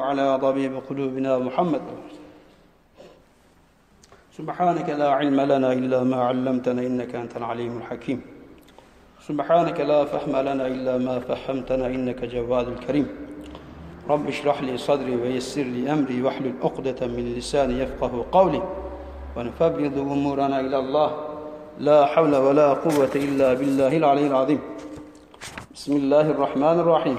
وعلى طبيب قلوبنا محمد. سبحانك لا علم لنا إلا ما علمتنا إنك أنت العليم الحكيم. سبحانك لا فهم لنا إلا ما فهمتنا إنك جواد الكريم. رب اشرح لي صدري ويسر لي أمري واحلل عقدة من لساني يفقه قولي. ونفبض أمورنا إلى الله. لا حول ولا قوة إلا بالله العلي العظيم. بسم الله الرحمن الرحيم.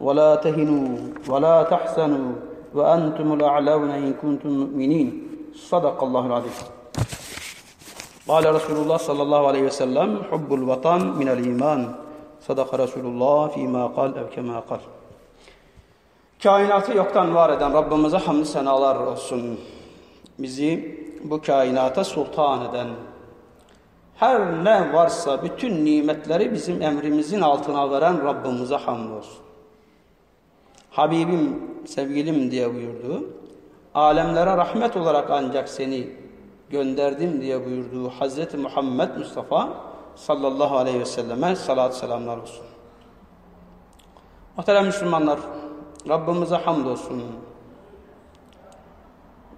ولا تهنوا ولا تحسنوا وأنتم الأعلون إن كنتم مؤمنين صدق الله العظيم قال رسول الله صلى الله عليه وسلم حب الوطن من الإيمان صدق رسول الله فيما قال أو كما قال Kainatı yoktan var eden Rabbimize hamd senalar olsun. Bizi bu kainata sultan eden, her ne varsa bütün nimetleri bizim emrimizin altına veren Rabbimize hamdolsun. Habibim, sevgilim diye buyurdu. Alemlere rahmet olarak ancak seni gönderdim diye buyurduğu Hazreti Muhammed Mustafa sallallahu aleyhi ve selleme salat selamlar olsun. Muhterem Müslümanlar, Rabbimize hamdolsun.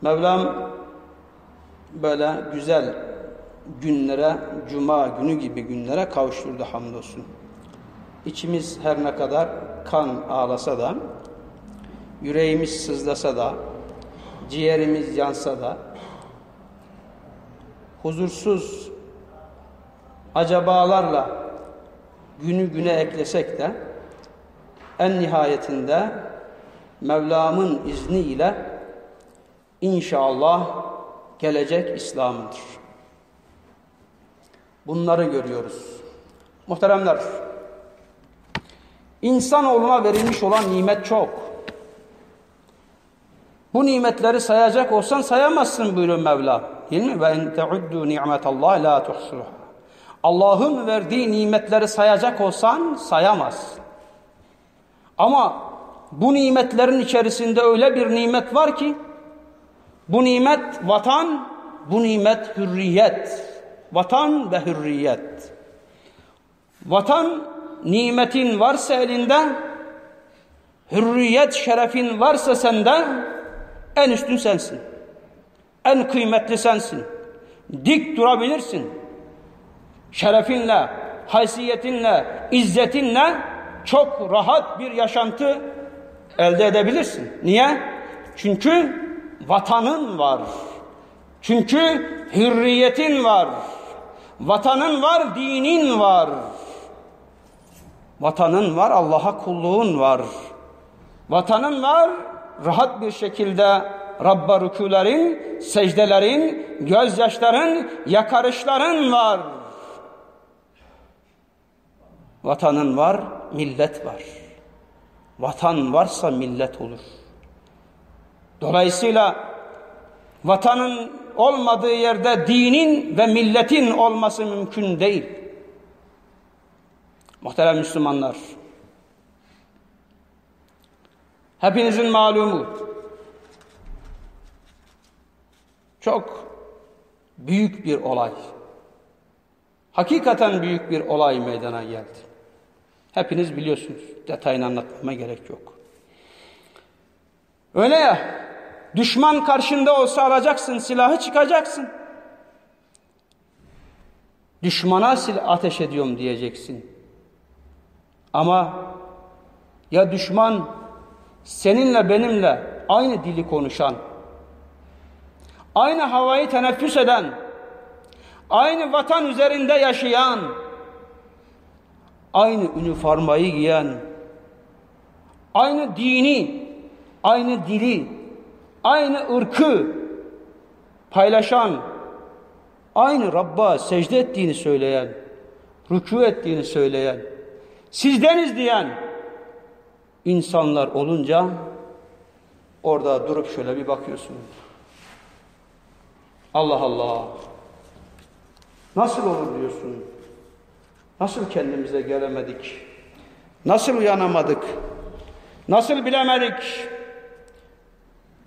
Mevlam böyle güzel günlere, cuma günü gibi günlere kavuşturdu hamdolsun. İçimiz her ne kadar kan ağlasa da, yüreğimiz sızlasa da, ciğerimiz yansa da, huzursuz acabalarla günü güne eklesek de, en nihayetinde Mevlam'ın izniyle inşallah gelecek İslam'dır. Bunları görüyoruz. Muhteremler, insanoğluna verilmiş olan nimet çok. Bu nimetleri sayacak olsan sayamazsın buyuruyor Mevla. Değil mi? Ve en teuddu ni'metallahi la tuhsuha. Allah'ın verdiği nimetleri sayacak olsan sayamazsın. Ama bu nimetlerin içerisinde öyle bir nimet var ki bu nimet vatan, bu nimet hürriyet. Vatan ve hürriyet. Vatan nimetin varsa elinde, hürriyet şerefin varsa sende en üstün sensin. En kıymetli sensin. Dik durabilirsin. Şerefinle, haysiyetinle, izzetinle çok rahat bir yaşantı elde edebilirsin. Niye? Çünkü vatanın var. Çünkü hürriyetin var. Vatanın var, dinin var. Vatanın var, Allah'a kulluğun var. Vatanın var, rahat bir şekilde Rabb'a rükûlerin, secdelerin, gözyaşların, yakarışların var. Vatanın var, millet var. Vatan varsa millet olur. Dolayısıyla vatanın olmadığı yerde dinin ve milletin olması mümkün değil. Muhterem Müslümanlar, hepinizin malumu, çok büyük bir olay, hakikaten büyük bir olay meydana geldi. Hepiniz biliyorsunuz, detayını anlatmama gerek yok. Öyle ya, düşman karşında olsa alacaksın, silahı çıkacaksın. Düşmana silah ateş ediyorum diyeceksin. Ama ya düşman seninle benimle aynı dili konuşan, aynı havayı teneffüs eden, aynı vatan üzerinde yaşayan, aynı üniformayı giyen, aynı dini, aynı dili, aynı ırkı paylaşan, aynı Rabb'a secde ettiğini söyleyen, rükû ettiğini söyleyen, sizdeniz diyen insanlar olunca orada durup şöyle bir bakıyorsun. Allah Allah. Nasıl olur diyorsun. Nasıl kendimize gelemedik? Nasıl uyanamadık? Nasıl bilemedik?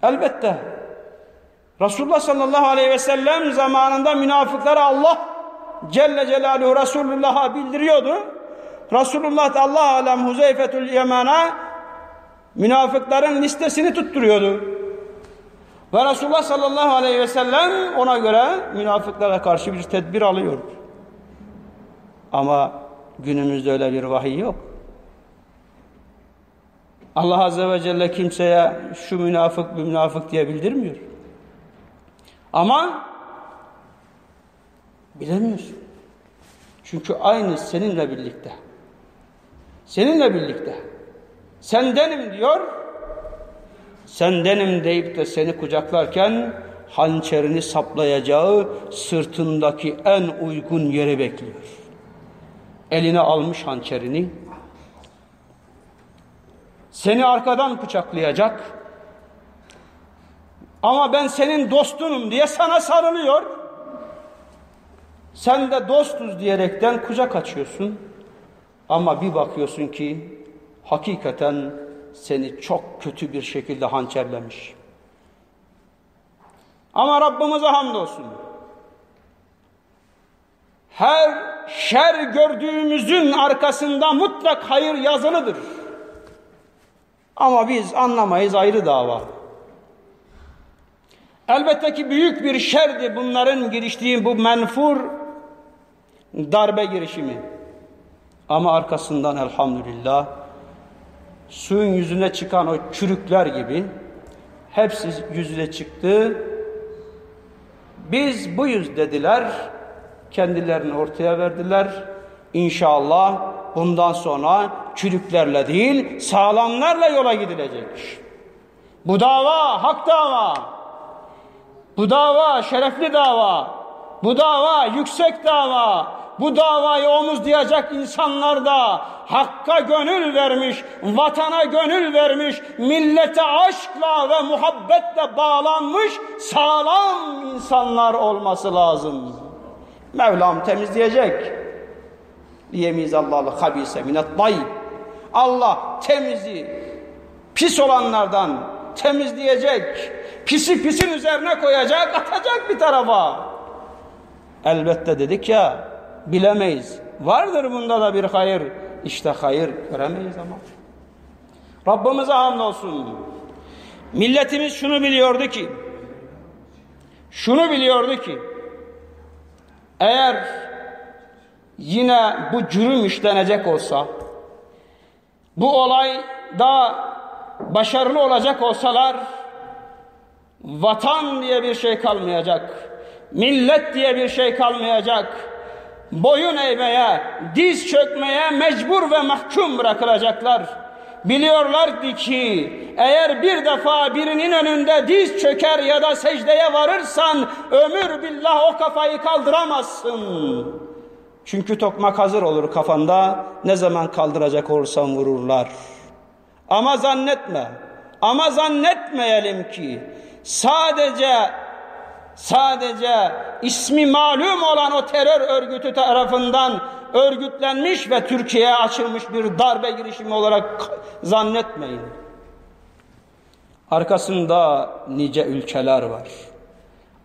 Elbette Resulullah sallallahu aleyhi ve sellem zamanında münafıklara Allah Celle Celaluhu Resulullah'a bildiriyordu. Resulullah da Allah alem Huzeyfetül Yemen'e Münafıkların listesini tutturuyordu. Ve Resulullah sallallahu aleyhi ve sellem ona göre münafıklara karşı bir tedbir alıyor. Ama günümüzde öyle bir vahiy yok. Allah Azze ve Celle kimseye şu münafık bir münafık diye bildirmiyor. Ama bilemiyorsun. Çünkü aynı seninle birlikte. Seninle birlikte. Sendenim diyor. Sendenim deyip de seni kucaklarken hançerini saplayacağı sırtındaki en uygun yeri bekliyor. Eline almış hançerini. Seni arkadan bıçaklayacak. Ama ben senin dostunum diye sana sarılıyor. Sen de dostuz diyerekten kucak açıyorsun. Ama bir bakıyorsun ki hakikaten seni çok kötü bir şekilde hançerlemiş. Ama Rabbimize hamdolsun. Her şer gördüğümüzün arkasında mutlak hayır yazılıdır. Ama biz anlamayız ayrı dava. Elbette ki büyük bir şerdi bunların giriştiği bu menfur darbe girişimi. Ama arkasından elhamdülillah suyun yüzüne çıkan o çürükler gibi hepsi yüzüne çıktı. Biz buyuz dediler. Kendilerini ortaya verdiler. İnşallah bundan sonra çürüklerle değil sağlamlarla yola gidilecek. Bu dava hak dava. Bu dava şerefli dava. Bu dava yüksek dava. Bu davayı omuzlayacak insanlar da hakka gönül vermiş, vatana gönül vermiş, millete aşkla ve muhabbetle bağlanmış sağlam insanlar olması lazım. Mevlam temizleyecek. Liyemiz Allah'lı habise minet tayyib. Allah temizi pis olanlardan temizleyecek. Pisi pisin üzerine koyacak, atacak bir tarafa. Elbette dedik ya, bilemeyiz. Vardır bunda da bir hayır. İşte hayır göremeyiz ama. Rabbimize hamdolsun. Milletimiz şunu biliyordu ki, şunu biliyordu ki, eğer yine bu cürüm işlenecek olsa, bu olay da başarılı olacak olsalar, vatan diye bir şey kalmayacak, millet diye bir şey kalmayacak, boyun eğmeye, diz çökmeye mecbur ve mahkum bırakılacaklar. Biliyorlardı ki eğer bir defa birinin önünde diz çöker ya da secdeye varırsan ömür billah o kafayı kaldıramazsın. Çünkü tokmak hazır olur kafanda ne zaman kaldıracak olursan vururlar. Ama zannetme, ama zannetmeyelim ki sadece sadece ismi malum olan o terör örgütü tarafından örgütlenmiş ve Türkiye'ye açılmış bir darbe girişimi olarak zannetmeyin. Arkasında nice ülkeler var.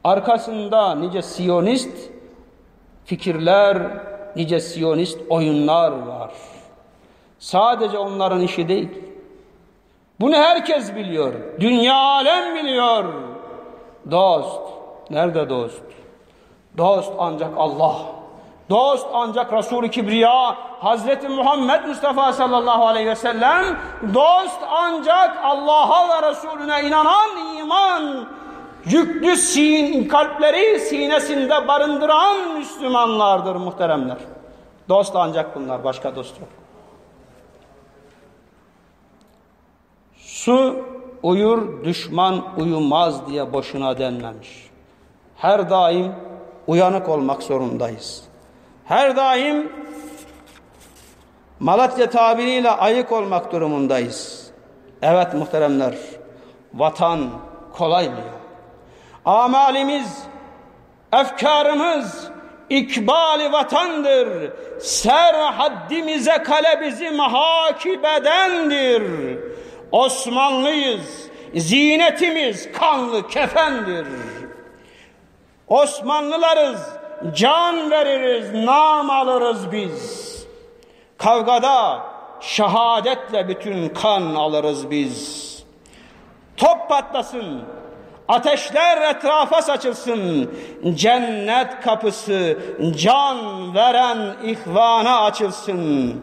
Arkasında nice siyonist fikirler, nice siyonist oyunlar var. Sadece onların işi değil. Bunu herkes biliyor. Dünya alem biliyor. Dost. Nerede dost? Dost ancak Allah. Dost ancak Resul-i Kibriya Hazreti Muhammed Mustafa sallallahu aleyhi ve sellem dost ancak Allah'a ve Resulüne inanan iman yüklü sin, kalpleri sinesinde barındıran Müslümanlardır muhteremler. Dost ancak bunlar başka dost yok. Su uyur düşman uyumaz diye boşuna denmemiş. Her daim uyanık olmak zorundayız. Her daim Malatya tabiriyle ayık olmak durumundayız. Evet muhteremler, vatan kolay mı? Amalimiz, efkarımız ikbali vatandır. Ser haddimize kale bizim hakibedendir. Osmanlıyız, zinetimiz kanlı kefendir. Osmanlılarız, can veririz, nam alırız biz. Kavgada, şehadetle bütün kan alırız biz. Top patlasın, ateşler etrafa saçılsın, cennet kapısı can veren ihvana açılsın.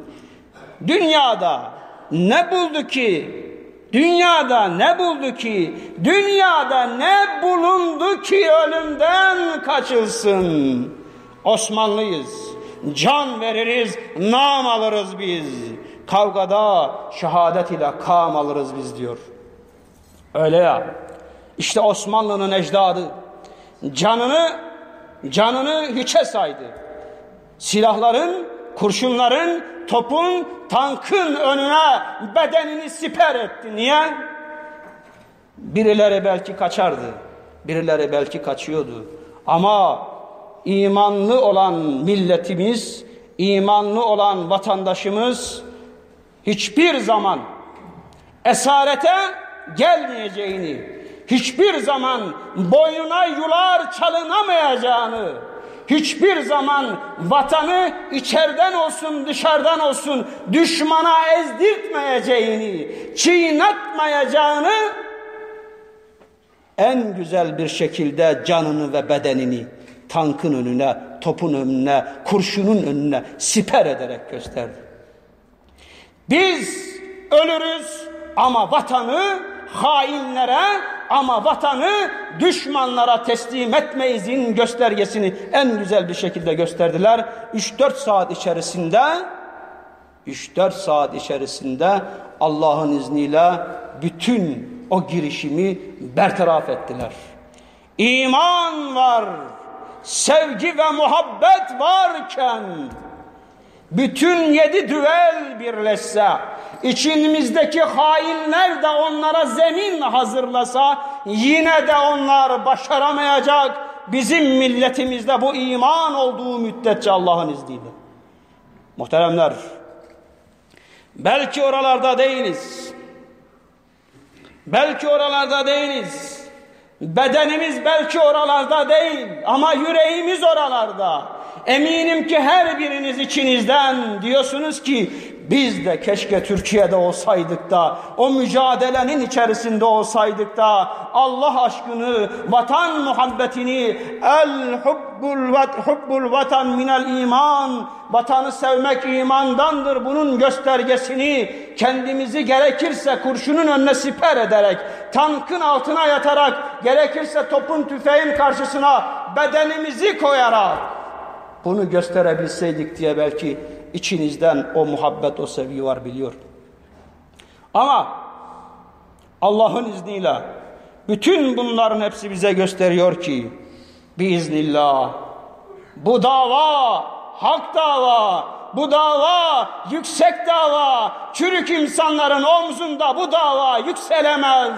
Dünyada ne buldu ki? Dünyada ne buldu ki? Dünyada ne bulundu ki ölümden kaçılsın? Osmanlıyız. Can veririz, nam alırız biz. Kavgada şehadet ile kam alırız biz diyor. Öyle ya. İşte Osmanlı'nın ecdadı canını canını hiçe saydı. Silahların, kurşunların, topun, tankın önüne bedenini siper etti. Niye? Birileri belki kaçardı. Birileri belki kaçıyordu. Ama imanlı olan milletimiz, imanlı olan vatandaşımız hiçbir zaman esarete gelmeyeceğini, hiçbir zaman boynuna yular çalınamayacağını, hiçbir zaman vatanı içeriden olsun dışarıdan olsun düşmana ezdirtmeyeceğini, çiğnetmeyeceğini en güzel bir şekilde canını ve bedenini tankın önüne, topun önüne, kurşunun önüne siper ederek gösterdi. Biz ölürüz ama vatanı hainlere ama vatanı düşmanlara teslim etmeyizin göstergesini en güzel bir şekilde gösterdiler. 3-4 saat içerisinde 3-4 saat içerisinde Allah'ın izniyle bütün o girişimi bertaraf ettiler. İman var, sevgi ve muhabbet varken bütün yedi düvel birleşse, içimizdeki hainler de onlara zemin hazırlasa, yine de onlar başaramayacak. Bizim milletimizde bu iman olduğu müddetçe Allah'ın izniyle. Muhteremler, belki oralarda değiliz. Belki oralarda değiliz. Bedenimiz belki oralarda değil ama yüreğimiz oralarda. Eminim ki her biriniz içinizden diyorsunuz ki biz de keşke Türkiye'de olsaydık da o mücadelenin içerisinde olsaydık da Allah aşkını, vatan muhabbetini el hubbul, vat, hubbul vatan minel iman vatanı sevmek imandandır bunun göstergesini kendimizi gerekirse kurşunun önüne siper ederek tankın altına yatarak gerekirse topun tüfeğin karşısına bedenimizi koyarak bunu gösterebilseydik diye belki içinizden o muhabbet, o sevgi var biliyor. Ama Allah'ın izniyle bütün bunların hepsi bize gösteriyor ki biiznillah bu dava hak dava, bu dava yüksek dava, çürük insanların omzunda bu dava yükselemez.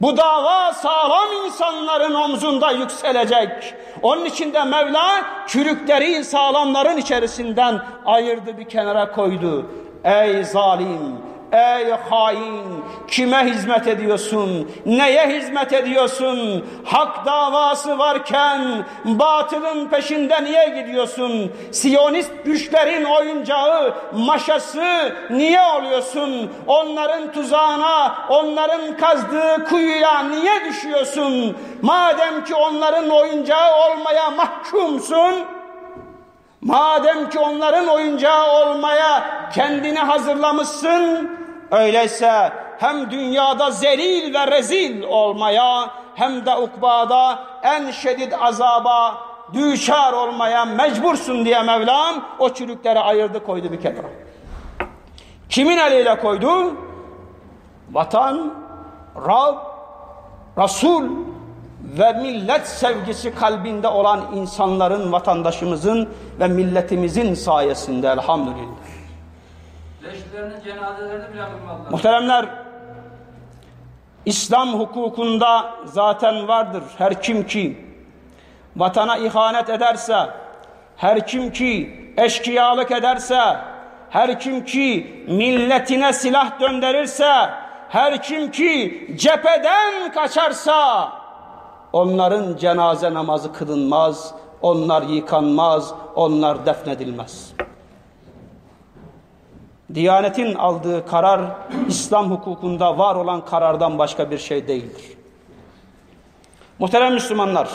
Bu dava sağlam insanların omzunda yükselecek. Onun için de Mevla çürükleri sağlamların içerisinden ayırdı bir kenara koydu. Ey zalim, Ey hain kime hizmet ediyorsun? Neye hizmet ediyorsun? Hak davası varken batılın peşinde niye gidiyorsun? Siyonist güçlerin oyuncağı, maşası niye oluyorsun? Onların tuzağına, onların kazdığı kuyuya niye düşüyorsun? Madem ki onların oyuncağı olmaya mahkumsun, Madem ki onların oyuncağı olmaya kendini hazırlamışsın, öyleyse hem dünyada zelil ve rezil olmaya hem de ukbada en şiddet azaba düşar olmaya mecbursun diye Mevlam o çürükleri ayırdı koydu bir kenara. Kimin eliyle koydu? Vatan, Rab, Resul ve millet sevgisi kalbinde olan insanların, vatandaşımızın ve milletimizin sayesinde elhamdülillah. Leşlerinin cenazelerini bile kılmadılar. Muhteremler, İslam hukukunda zaten vardır. Her kim ki vatana ihanet ederse, her kim ki eşkıyalık ederse, her kim ki milletine silah döndürürse, her kim ki cepheden kaçarsa, onların cenaze namazı kılınmaz, onlar yıkanmaz, onlar defnedilmez. Diyanetin aldığı karar İslam hukukunda var olan karardan başka bir şey değildir. Muhterem Müslümanlar,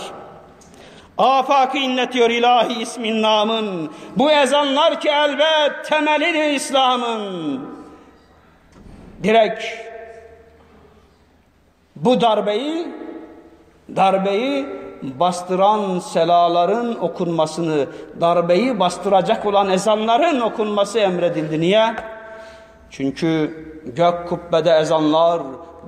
afakı inletiyor ilahi ismin namın. Bu ezanlar ki elbet temelidir İslam'ın. Direkt bu darbeyi darbeyi bastıran selaların okunmasını, darbeyi bastıracak olan ezanların okunması emredildi. Niye? Çünkü gök kubbede ezanlar,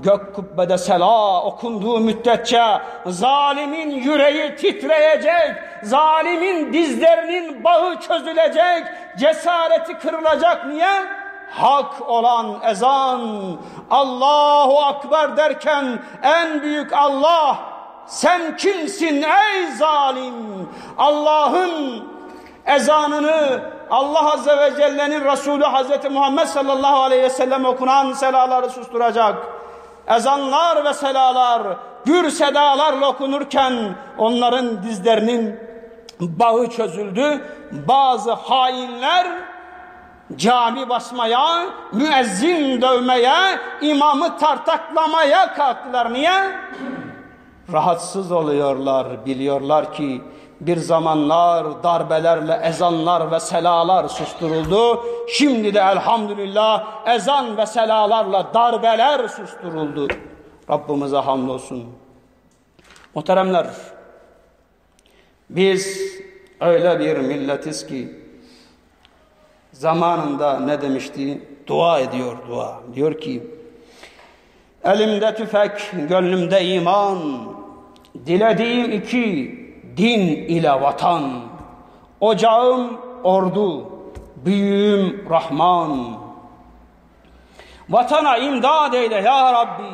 gök kubbede sela okunduğu müddetçe zalimin yüreği titreyecek, zalimin dizlerinin bağı çözülecek, cesareti kırılacak. Niye? Hak olan ezan, Allahu Akbar derken en büyük Allah, sen kimsin ey zalim? Allah'ın ezanını Allah Azze ve Celle'nin Resulü Hazreti Muhammed sallallahu aleyhi ve sellem okunan selaları susturacak. Ezanlar ve selalar gür sedalarla okunurken onların dizlerinin bağı çözüldü. Bazı hainler cami basmaya, müezzin dövmeye, imamı tartaklamaya kalktılar. Niye? Rahatsız oluyorlar, biliyorlar ki bir zamanlar darbelerle ezanlar ve selalar susturuldu. Şimdi de elhamdülillah ezan ve selalarla darbeler susturuldu. Rabbimize hamdolsun. Muhteremler, biz öyle bir milletiz ki zamanında ne demişti? Dua ediyor dua. Diyor ki elimde tüfek, gönlümde iman, dilediğim iki din ile vatan, ocağım ordu, büyüğüm Rahman. Vatana imdad eyle ya Rabbi,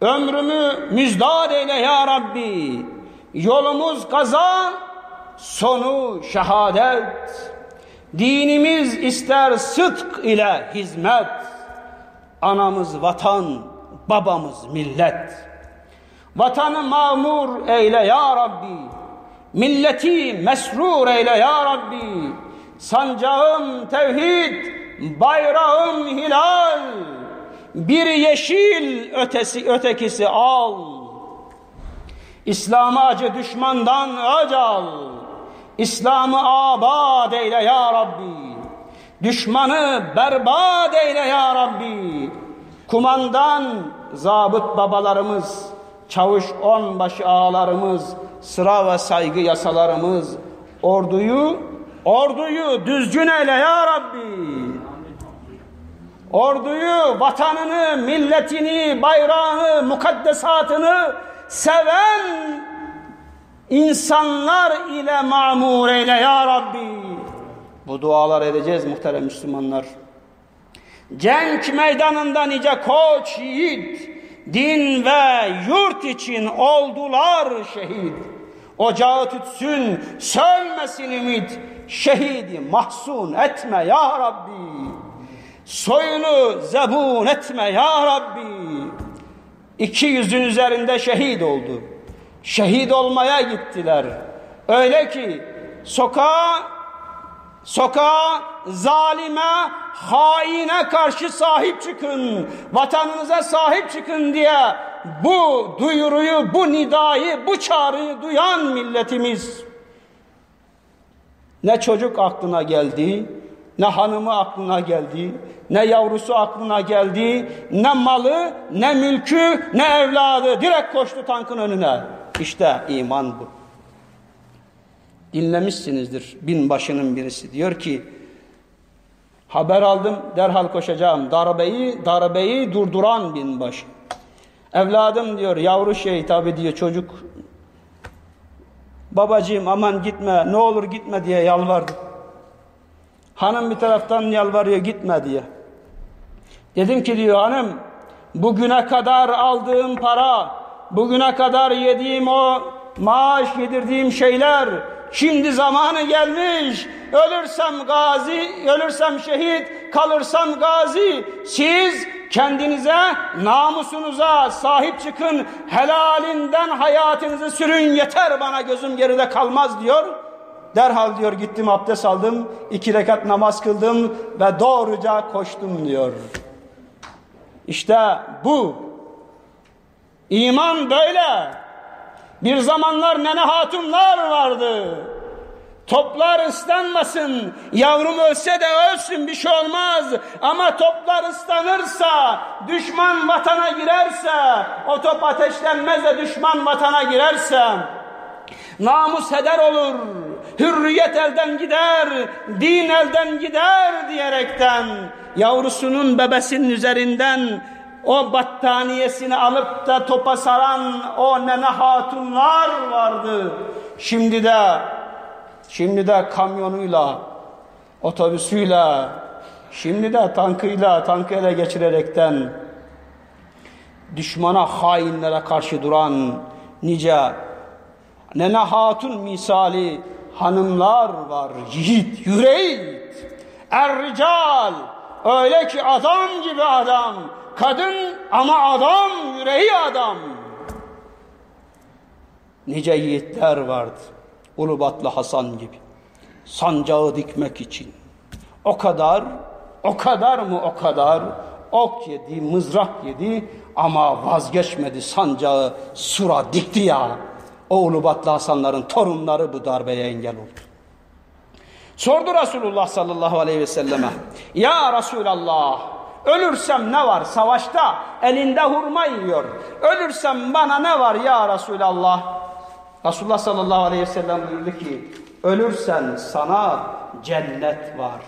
ömrümü müzdad eyle ya Rabbi, yolumuz kaza, sonu şehadet. Dinimiz ister sıdk ile hizmet. Anamız vatan, babamız millet. Vatanı mamur eyle ya Rabbi. Milleti mesrur eyle ya Rabbi. Sancağım tevhid, bayrağım hilal. Bir yeşil ötesi ötekisi al. İslam'a acı düşmandan acal. İslam'ı abad eyle ya Rabbi. Düşmanı berbat eyle ya Rabbi. Kumandan zabıt babalarımız, çavuş onbaşı ağalarımız, sıra ve saygı yasalarımız, orduyu, orduyu düzgün eyle ya Rabbi. Orduyu, vatanını, milletini, bayrağını, mukaddesatını seven insanlar ile mamur eyle ya Rabbi. Bu dualar edeceğiz muhterem Müslümanlar. Cenk meydanında nice koç yiğit, din ve yurt için oldular şehit. Ocağı tütsün, sönmesin ümit, şehidi mahzun etme ya Rabbi. Soyunu zebun etme ya Rabbi. İki yüzün üzerinde şehit oldu şehit olmaya gittiler. Öyle ki sokağa sokağa zalime, haine karşı sahip çıkın, vatanınıza sahip çıkın diye bu duyuruyu, bu nidayı, bu çağrıyı duyan milletimiz ne çocuk aklına geldi, ne hanımı aklına geldi, ne yavrusu aklına geldi, ne malı, ne mülkü, ne evladı direkt koştu tankın önüne. İşte iman bu. Dinlemişsinizdir binbaşının birisi diyor ki haber aldım derhal koşacağım darbeyi darbeyi durduran binbaşı. Evladım diyor yavru şey tabi diyor çocuk babacığım aman gitme ne olur gitme diye yalvardı. Hanım bir taraftan yalvarıyor gitme diye. Dedim ki diyor hanım bugüne kadar aldığım para bugüne kadar yediğim o maaş yedirdiğim şeyler şimdi zamanı gelmiş ölürsem gazi ölürsem şehit kalırsam gazi siz kendinize namusunuza sahip çıkın helalinden hayatınızı sürün yeter bana gözüm geride kalmaz diyor Derhal diyor gittim abdest aldım, iki rekat namaz kıldım ve doğruca koştum diyor. İşte bu. İman böyle. Bir zamanlar nene hatunlar vardı. Toplar ıslanmasın, yavrum ölse de ölsün bir şey olmaz. Ama toplar ıslanırsa, düşman vatana girerse, o top ateşlenmez de düşman vatana girerse, namus heder olur, hürriyet elden gider, din elden gider diyerekten, yavrusunun bebesinin üzerinden o battaniyesini alıp da topa saran o nene hatunlar vardı. Şimdi de Şimdi de kamyonuyla, otobüsüyle, şimdi de tankıyla, tankı ele geçirerekten düşmana, hainlere karşı duran nice nene hatun misali hanımlar var. Yiğit, yüreğit, errical, öyle ki adam gibi adam, kadın ama adam, yüreği adam. Nice yiğitler vardı. Ulubatlı Hasan gibi. Sancağı dikmek için. O kadar, o kadar mı o kadar ok yedi, mızrak yedi ama vazgeçmedi sancağı sura dikti ya. O Ulubatlı Hasanların torunları bu darbeye engel oldu. Sordu Resulullah sallallahu aleyhi ve selleme. Ya Resulallah ölürsem ne var savaşta elinde hurma yiyor. Ölürsem bana ne var ya Resulallah? Resulullah sallallahu aleyhi ve sellem buyurdu ki ölürsen sana cennet var.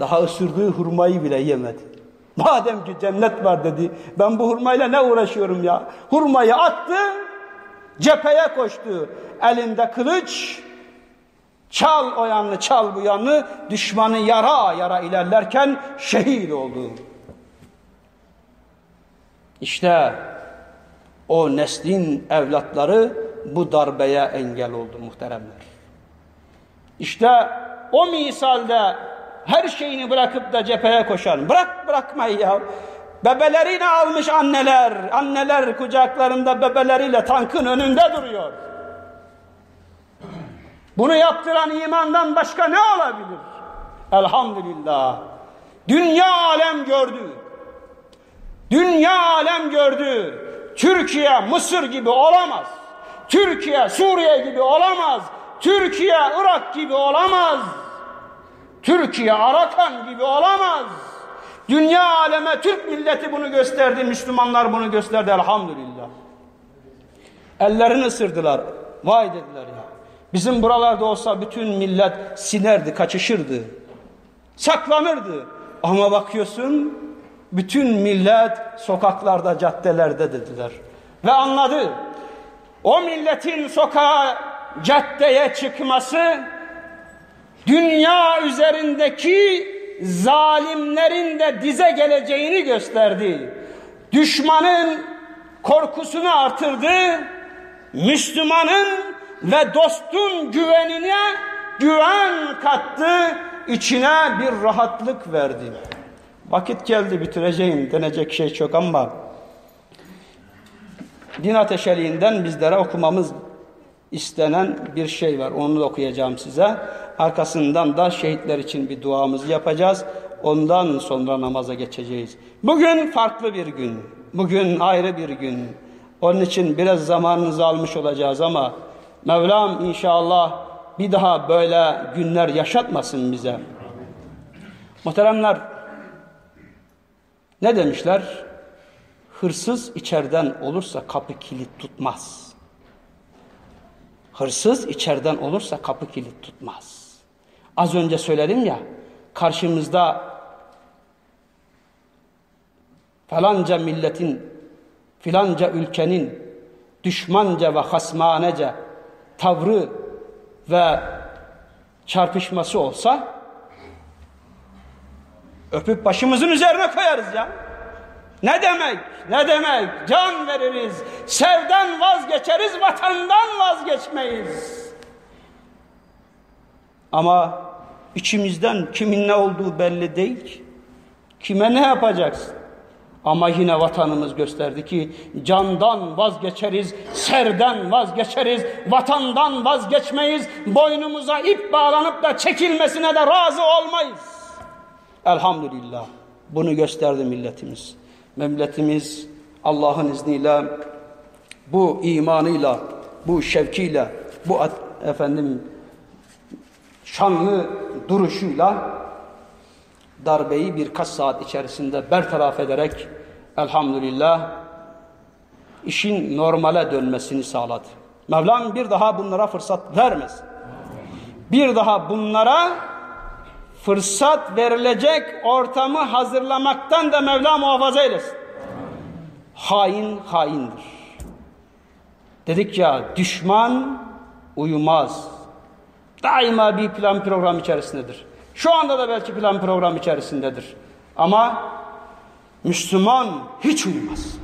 Daha ısırdığı hurmayı bile yemedi. Madem ki cennet var dedi ben bu hurmayla ne uğraşıyorum ya. Hurmayı attı cepheye koştu. Elinde kılıç çal o yanını çal bu yanını düşmanı yara yara ilerlerken şehit oldu. İşte o neslin evlatları bu darbeye engel oldu muhteremler. İşte o misalde her şeyini bırakıp da cepheye koşan, bırak bırakmayı ya. Bebelerini almış anneler, anneler kucaklarında bebeleriyle tankın önünde duruyor. Bunu yaptıran imandan başka ne olabilir? Elhamdülillah. Dünya alem gördü. Dünya alem gördü. Türkiye Mısır gibi olamaz. Türkiye Suriye gibi olamaz. Türkiye Irak gibi olamaz. Türkiye Arakan gibi olamaz. Dünya aleme Türk milleti bunu gösterdi, Müslümanlar bunu gösterdi elhamdülillah. Ellerini ısırdılar. Vay dediler ya. Bizim buralarda olsa bütün millet sinerdi, kaçışırdı. Saklanırdı. Ama bakıyorsun bütün millet sokaklarda, caddelerde dediler. Ve anladı o milletin sokağa, caddeye çıkması dünya üzerindeki zalimlerin de dize geleceğini gösterdi. Düşmanın korkusunu artırdı. Müslümanın ve dostun güvenine güven kattı. içine bir rahatlık verdi. Vakit geldi bitireceğim. Denecek şey çok ama din ateşeliğinden bizlere okumamız istenen bir şey var. Onu da okuyacağım size. Arkasından da şehitler için bir duamızı yapacağız. Ondan sonra namaza geçeceğiz. Bugün farklı bir gün. Bugün ayrı bir gün. Onun için biraz zamanınızı almış olacağız ama Mevlam inşallah bir daha böyle günler yaşatmasın bize. Muhteremler ne demişler? Hırsız içeriden olursa kapı kilit tutmaz. Hırsız içeriden olursa kapı kilit tutmaz. Az önce söyledim ya, karşımızda falanca milletin, filanca ülkenin düşmanca ve hasmanece tavrı ve çarpışması olsa öpüp başımızın üzerine koyarız ya. Ne demek? Ne demek? Can veririz. Sevden vazgeçeriz, vatandan vazgeçmeyiz. Ama içimizden kimin ne olduğu belli değil ki. Kime ne yapacaksın? Ama yine vatanımız gösterdi ki candan vazgeçeriz, serden vazgeçeriz, vatandan vazgeçmeyiz, boynumuza ip bağlanıp da çekilmesine de razı olmayız. Elhamdülillah bunu gösterdi milletimiz. Memleketimiz Allah'ın izniyle bu imanıyla, bu şevkiyle, bu efendim şanlı duruşuyla darbeyi birkaç saat içerisinde bertaraf ederek elhamdülillah işin normale dönmesini sağladı. Mevlam bir daha bunlara fırsat vermez. Bir daha bunlara fırsat verilecek ortamı hazırlamaktan da Mevla muhafaza eylesin. Hain haindir. Dedik ya düşman uyumaz. Daima bir plan program içerisindedir. Şu anda da belki plan program içerisindedir. Ama Müslüman hiç uyumaz.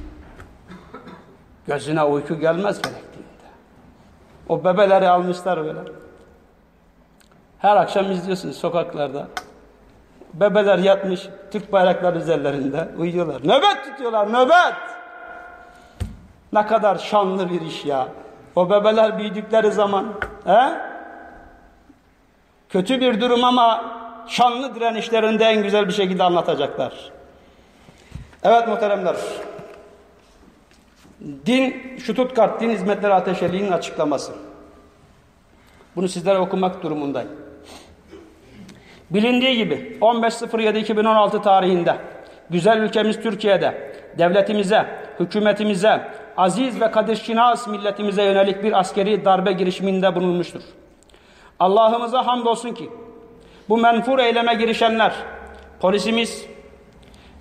Gözüne uyku gelmez gerektiğinde. O bebeleri almışlar böyle. Her akşam izliyorsunuz sokaklarda. Bebeler yatmış Türk bayrakları üzerlerinde uyuyorlar. Nöbet tutuyorlar nöbet. Ne kadar şanlı bir iş ya. O bebeler büyüdükleri zaman he? kötü bir durum ama şanlı direnişlerinde en güzel bir şekilde anlatacaklar. Evet muhteremler. Din, Stuttgart Din Hizmetleri Ateşeliği'nin açıklaması. Bunu sizlere okumak durumundayım. Bilindiği gibi 15.07.2016 tarihinde güzel ülkemiz Türkiye'de devletimize, hükümetimize, aziz ve kadirşinas milletimize yönelik bir askeri darbe girişiminde bulunmuştur. Allah'ımıza hamdolsun ki bu menfur eyleme girişenler, polisimiz,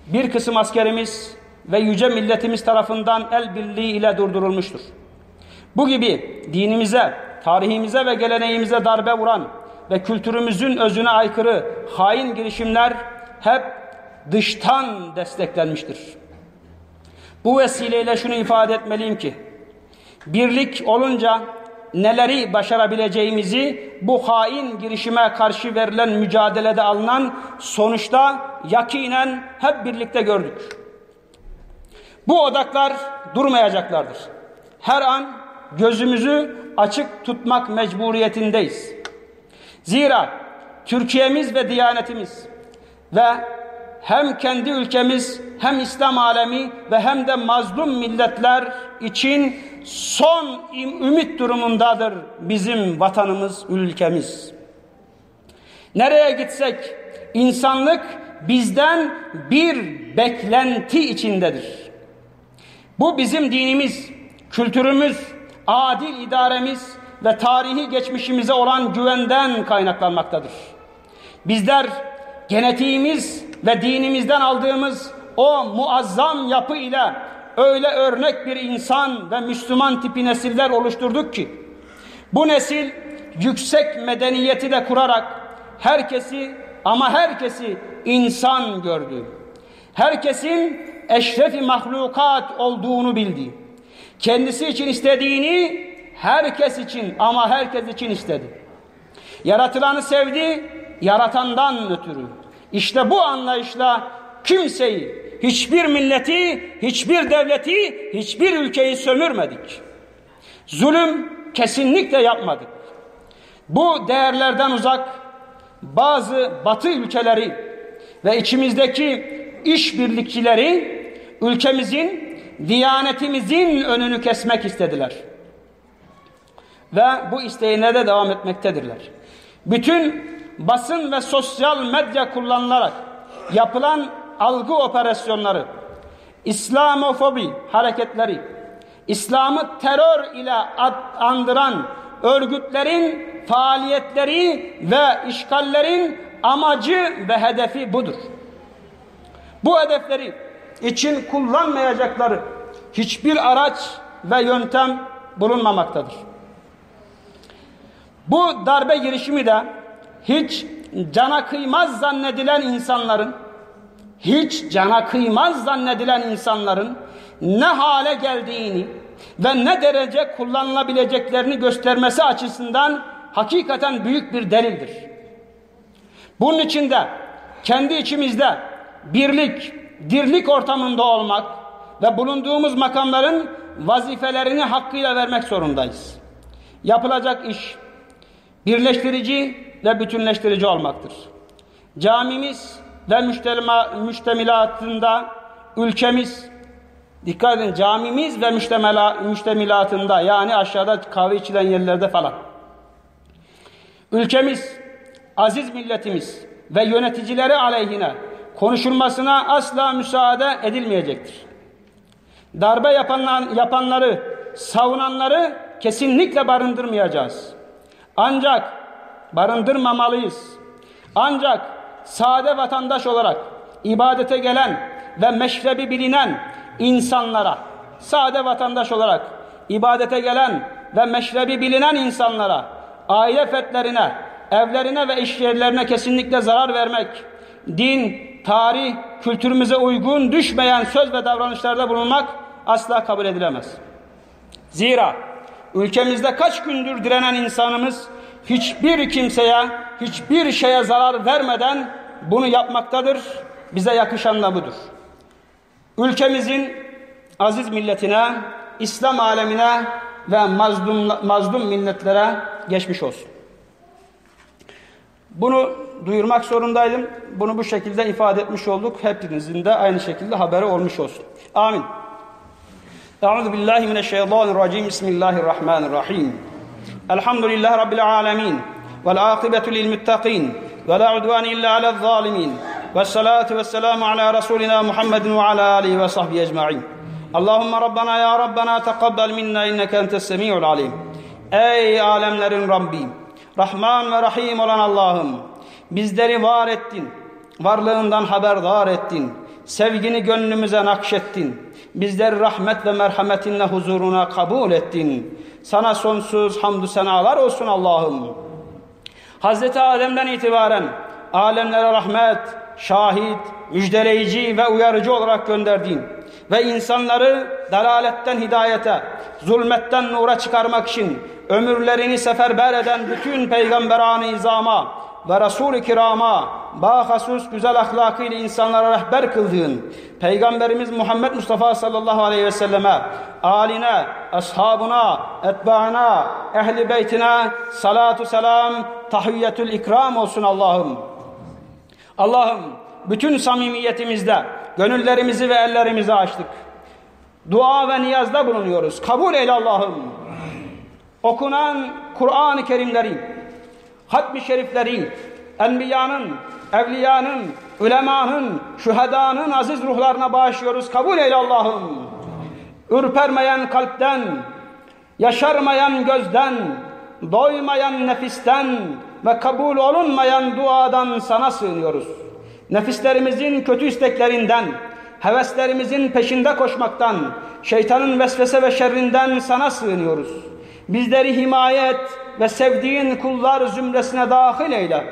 bir kısım askerimiz ve yüce milletimiz tarafından el birliği ile durdurulmuştur. Bu gibi dinimize, tarihimize ve geleneğimize darbe vuran ve kültürümüzün özüne aykırı hain girişimler hep dıştan desteklenmiştir. Bu vesileyle şunu ifade etmeliyim ki, birlik olunca neleri başarabileceğimizi bu hain girişime karşı verilen mücadelede alınan sonuçta yakinen hep birlikte gördük. Bu odaklar durmayacaklardır. Her an gözümüzü açık tutmak mecburiyetindeyiz. Zira Türkiye'miz ve Diyanetimiz ve hem kendi ülkemiz hem İslam alemi ve hem de mazlum milletler için son ümit durumundadır bizim vatanımız, ülkemiz. Nereye gitsek insanlık bizden bir beklenti içindedir. Bu bizim dinimiz, kültürümüz, adil idaremiz ve tarihi geçmişimize olan güvenden kaynaklanmaktadır. Bizler genetiğimiz ve dinimizden aldığımız o muazzam yapı ile öyle örnek bir insan ve Müslüman tipi nesiller oluşturduk ki bu nesil yüksek medeniyeti de kurarak herkesi ama herkesi insan gördü. Herkesin eşrefi mahlukat olduğunu bildi. Kendisi için istediğini herkes için ama herkes için istedi. Yaratılanı sevdi, yaratandan ötürü. İşte bu anlayışla kimseyi, hiçbir milleti, hiçbir devleti, hiçbir ülkeyi sömürmedik. Zulüm kesinlikle yapmadık. Bu değerlerden uzak bazı batı ülkeleri ve içimizdeki işbirlikçileri ülkemizin, diyanetimizin önünü kesmek istediler. Ve bu isteğine de devam etmektedirler. Bütün basın ve sosyal medya kullanılarak yapılan algı operasyonları, İslamofobi hareketleri, İslam'ı terör ile andıran örgütlerin faaliyetleri ve işgallerin amacı ve hedefi budur. Bu hedefleri için kullanmayacakları hiçbir araç ve yöntem bulunmamaktadır. Bu darbe girişimi de hiç cana kıymaz zannedilen insanların hiç cana kıymaz zannedilen insanların ne hale geldiğini ve ne derece kullanılabileceklerini göstermesi açısından hakikaten büyük bir delildir. Bunun için de kendi içimizde birlik, dirlik ortamında olmak ve bulunduğumuz makamların vazifelerini hakkıyla vermek zorundayız. Yapılacak iş birleştirici ve bütünleştirici olmaktır. Camimiz ve müştemilatında ülkemiz dikkat edin camimiz ve müştemilatında yani aşağıda kahve içilen yerlerde falan ülkemiz aziz milletimiz ve yöneticileri aleyhine konuşulmasına asla müsaade edilmeyecektir. Darbe yapanlar, yapanları, savunanları kesinlikle barındırmayacağız. Ancak barındırmamalıyız. Ancak sade vatandaş olarak ibadete gelen ve meşrebi bilinen insanlara, sade vatandaş olarak ibadete gelen ve meşrebi bilinen insanlara, aile fertlerine, evlerine ve iş yerlerine kesinlikle zarar vermek, din, tarih, kültürümüze uygun düşmeyen söz ve davranışlarda bulunmak asla kabul edilemez. Zira ülkemizde kaç gündür direnen insanımız hiçbir kimseye, hiçbir şeye zarar vermeden bunu yapmaktadır. Bize yakışan da budur. Ülkemizin aziz milletine, İslam alemine ve mazlum, mazlum milletlere geçmiş olsun. Bunu duyurmak zorundaydım. Bunu bu şekilde ifade etmiş olduk. Hepinizin de aynı şekilde haberi olmuş olsun. Amin. Euzu billahi mineşşeytanirracim. Bismillahirrahmanirrahim. Elhamdülillahi rabbil alamin. Vel akibetu lil muttaqin. Ve la udvan illa alel zalimin. Ve salatu ve selamu ala Resulina Muhammedin ve ala alihi ve sahbihi ecma'in. Allahümme Rabbana ya Rabbana tekabbel minna inneke entes semi'ul alim. Ey alemlerin Rabbi, Rahman ve Rahim olan Allah'ım, bizleri var ettin, varlığından haberdar ettin, sevgini gönlümüze nakşettin, bizleri rahmet ve merhametinle huzuruna kabul ettin. Sana sonsuz hamdü senalar olsun Allah'ım. Hazreti Adem'den itibaren alemlere rahmet, şahit, müjdeleyici ve uyarıcı olarak gönderdin ve insanları dalaletten hidayete, zulmetten nura çıkarmak için ömürlerini seferber eden bütün peygamberan-ı izama ve Resul-i kirama bahasus güzel ahlakıyla insanlara rehber kıldığın Peygamberimiz Muhammed Mustafa sallallahu aleyhi ve selleme, aline, ashabına, etbaına, ehli beytine salatu selam, tahiyyetül ikram olsun Allah'ım. Allah'ım bütün samimiyetimizde gönüllerimizi ve ellerimizi açtık. Dua ve niyazda bulunuyoruz. Kabul eyle Allah'ım. Okunan Kur'an-ı Kerimleri, hatmi şerifleri, enbiyanın, evliyanın, ulemanın, şühedanın aziz ruhlarına bağışlıyoruz. Kabul eyle Allah'ım. Ürpermeyen kalpten, yaşarmayan gözden, doymayan nefisten ve kabul olunmayan duadan sana sığınıyoruz. Nefislerimizin kötü isteklerinden, heveslerimizin peşinde koşmaktan, şeytanın vesvese ve şerrinden sana sığınıyoruz. Bizleri himayet ve sevdiğin kullar zümresine dahil eyle.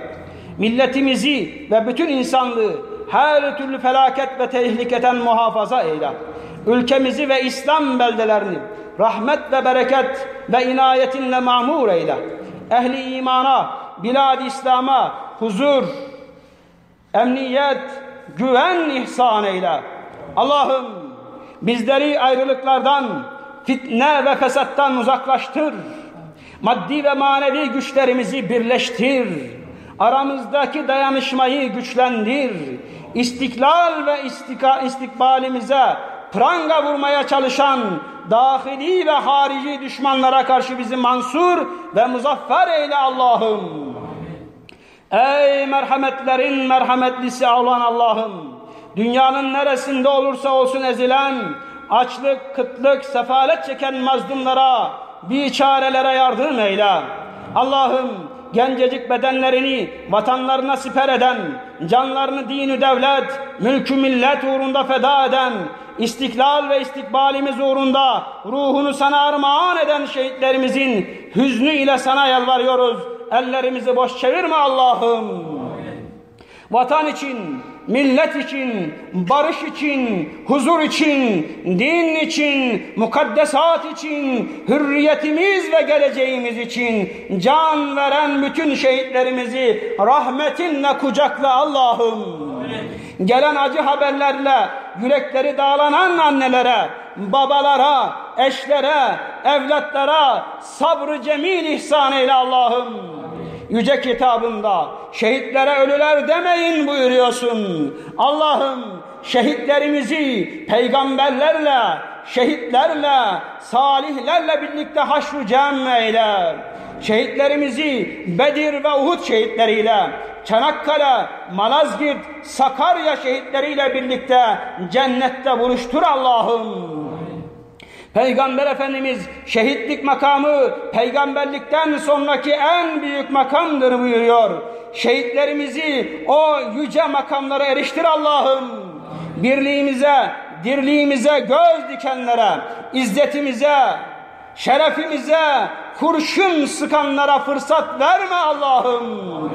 Milletimizi ve bütün insanlığı her türlü felaket ve tehliketen muhafaza eyle. Ülkemizi ve İslam beldelerini rahmet ve bereket ve inayetinle mamur eyle. Ehli imana, bilad İslam'a huzur, emniyet, güven ihsan eyle. Allah'ım bizleri ayrılıklardan, fitne ve fesattan uzaklaştır. Maddi ve manevi güçlerimizi birleştir. Aramızdaki dayanışmayı güçlendir. İstiklal ve istika, istikbalimize pranga vurmaya çalışan dahili ve harici düşmanlara karşı bizi mansur ve muzaffer eyle Allah'ım. Ey merhametlerin merhametlisi olan Allah'ım! Dünyanın neresinde olursa olsun ezilen, açlık, kıtlık, sefalet çeken mazlumlara, biçarelere yardım eyle. Allah'ım gencecik bedenlerini vatanlarına siper eden, canlarını dini devlet, mülkü millet uğrunda feda eden, istiklal ve istikbalimiz uğrunda ruhunu sana armağan eden şehitlerimizin hüznü ile sana yalvarıyoruz. Ellerimizi boş çevirme Allah'ım. Vatan için, millet için, barış için, huzur için, din için, mukaddesat için, hürriyetimiz ve geleceğimiz için can veren bütün şehitlerimizi rahmetinle kucakla Allah'ım. Gelen acı haberlerle yürekleri dağlanan annelere, babalara, eşlere, evlatlara sabrı cemil ihsan eyle Allah'ım. Yüce kitabında şehitlere ölüler demeyin buyuruyorsun. Allah'ım şehitlerimizi peygamberlerle, şehitlerle, salihlerle birlikte haşru cem eyle. Şehitlerimizi Bedir ve Uhud şehitleriyle, Çanakkale, Malazgirt, Sakarya şehitleriyle birlikte cennette buluştur Allah'ım. Peygamber Efendimiz şehitlik makamı peygamberlikten sonraki en büyük makamdır buyuruyor. Şehitlerimizi o yüce makamlara eriştir Allah'ım. Birliğimize, dirliğimize göz dikenlere, izzetimize, şerefimize kurşun sıkanlara fırsat verme Allah'ım.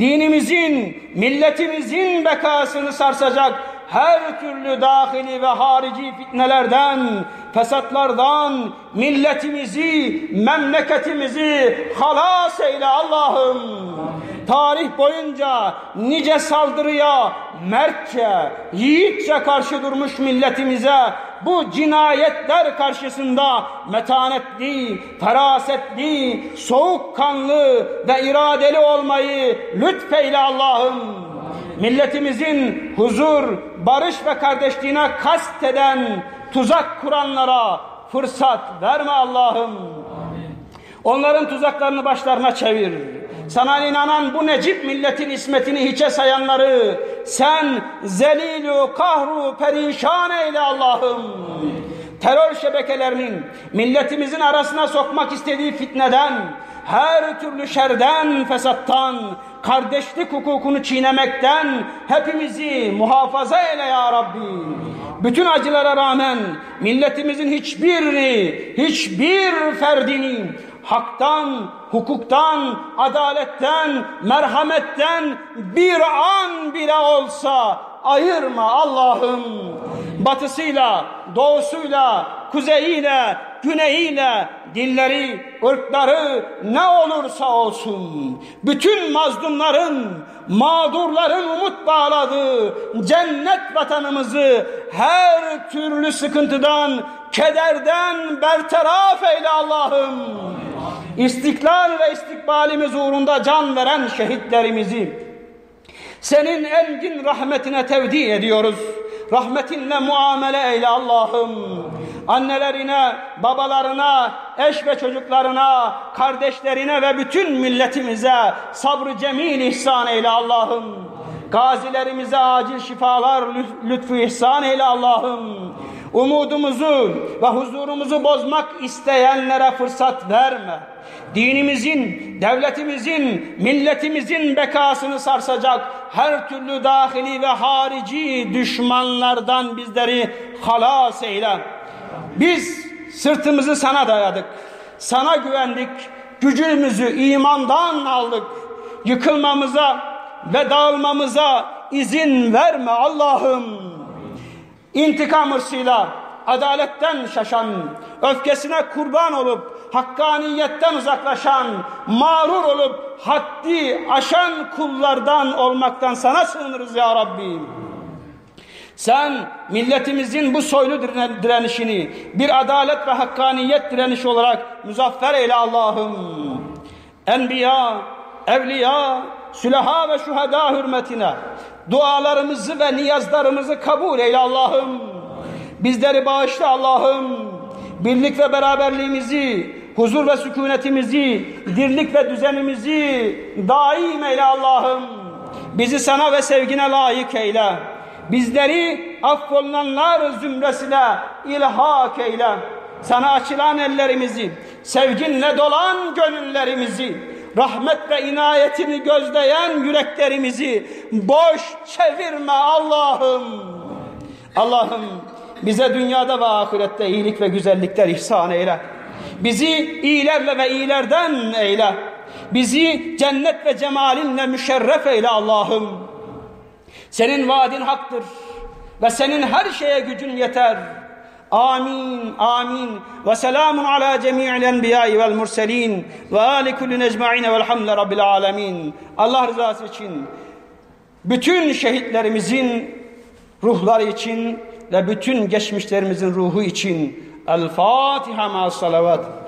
Dinimizin, milletimizin bekasını sarsacak her türlü dahili ve harici fitnelerden, fesatlardan milletimizi, memleketimizi halas eyle Allah'ım. Tarih boyunca nice saldırıya mertçe, yiğitçe karşı durmuş milletimize bu cinayetler karşısında metanetli, ferasetli, soğukkanlı ve iradeli olmayı lütfeyle Allah'ım. Milletimizin huzur, barış ve kardeşliğine kast eden tuzak kuranlara fırsat verme Allah'ım. Onların tuzaklarını başlarına çevir. Sana inanan bu necip milletin ismetini hiçe sayanları sen zelilu kahru perişan eyle Allah'ım. Terör şebekelerinin milletimizin arasına sokmak istediği fitneden, her türlü şerden, fesattan, kardeşlik hukukunu çiğnemekten hepimizi muhafaza eyle ya Rabbi. Bütün acılara rağmen milletimizin hiçbirini, hiçbir ferdini haktan, hukuktan, adaletten, merhametten bir an bile olsa ayırma Allah'ım. Batısıyla, doğusuyla, kuzeyiyle, güneyiyle, dilleri, ırkları ne olursa olsun, bütün mazlumların, mağdurların umut bağladığı cennet vatanımızı her türlü sıkıntıdan, kederden bertaraf eyle Allah'ım. İstiklal ve istikbalimiz uğrunda can veren şehitlerimizi senin engin rahmetine tevdi ediyoruz. Rahmetinle muamele eyle Allah'ım. Annelerine, babalarına, eş ve çocuklarına, kardeşlerine ve bütün milletimize sabrı cemil ihsan eyle Allah'ım. Gazilerimize acil şifalar lütfu ihsan eyle Allah'ım. Umudumuzu ve huzurumuzu bozmak isteyenlere fırsat verme. Dinimizin, devletimizin, milletimizin bekasını sarsacak her türlü dahili ve harici düşmanlardan bizleri halas eyle. Biz sırtımızı sana dayadık, sana güvendik, gücümüzü imandan aldık. Yıkılmamıza ve dağılmamıza izin verme Allah'ım. İntikam hırsıyla adaletten şaşan, öfkesine kurban olup hakkaniyetten uzaklaşan, mağrur olup haddi aşan kullardan olmaktan sana sığınırız ya Rabbi. Sen milletimizin bu soylu direnişini bir adalet ve hakkaniyet direnişi olarak muzaffer eyle Allah'ım. Enbiya, evliya, sülaha ve şuhada hürmetine dualarımızı ve niyazlarımızı kabul eyle Allah'ım. Bizleri bağışla Allah'ım. Birlik ve beraberliğimizi, huzur ve sükunetimizi, dirlik ve düzenimizi daim eyle Allah'ım. Bizi sana ve sevgine layık eyle. Bizleri affolunanlar zümresine ilhak eyle. Sana açılan ellerimizi, sevginle dolan gönüllerimizi, rahmet ve inayetini gözleyen yüreklerimizi boş çevirme Allah'ım. Allah'ım bize dünyada ve ahirette iyilik ve güzellikler ihsan eyle. Bizi iyilerle ve iyilerden eyle. Bizi cennet ve cemalinle müşerref eyle Allah'ım. Senin vaadin haktır ve senin her şeye gücün yeter. Amin, amin. Ve selamun ala cemi'il enbiyai vel murselin ve ali kullin ecma'ine velhamdüle rabbil alemin. Allah rızası için bütün şehitlerimizin ruhlar için ve bütün geçmişlerimizin ruhu için El Fatiha ma salavat.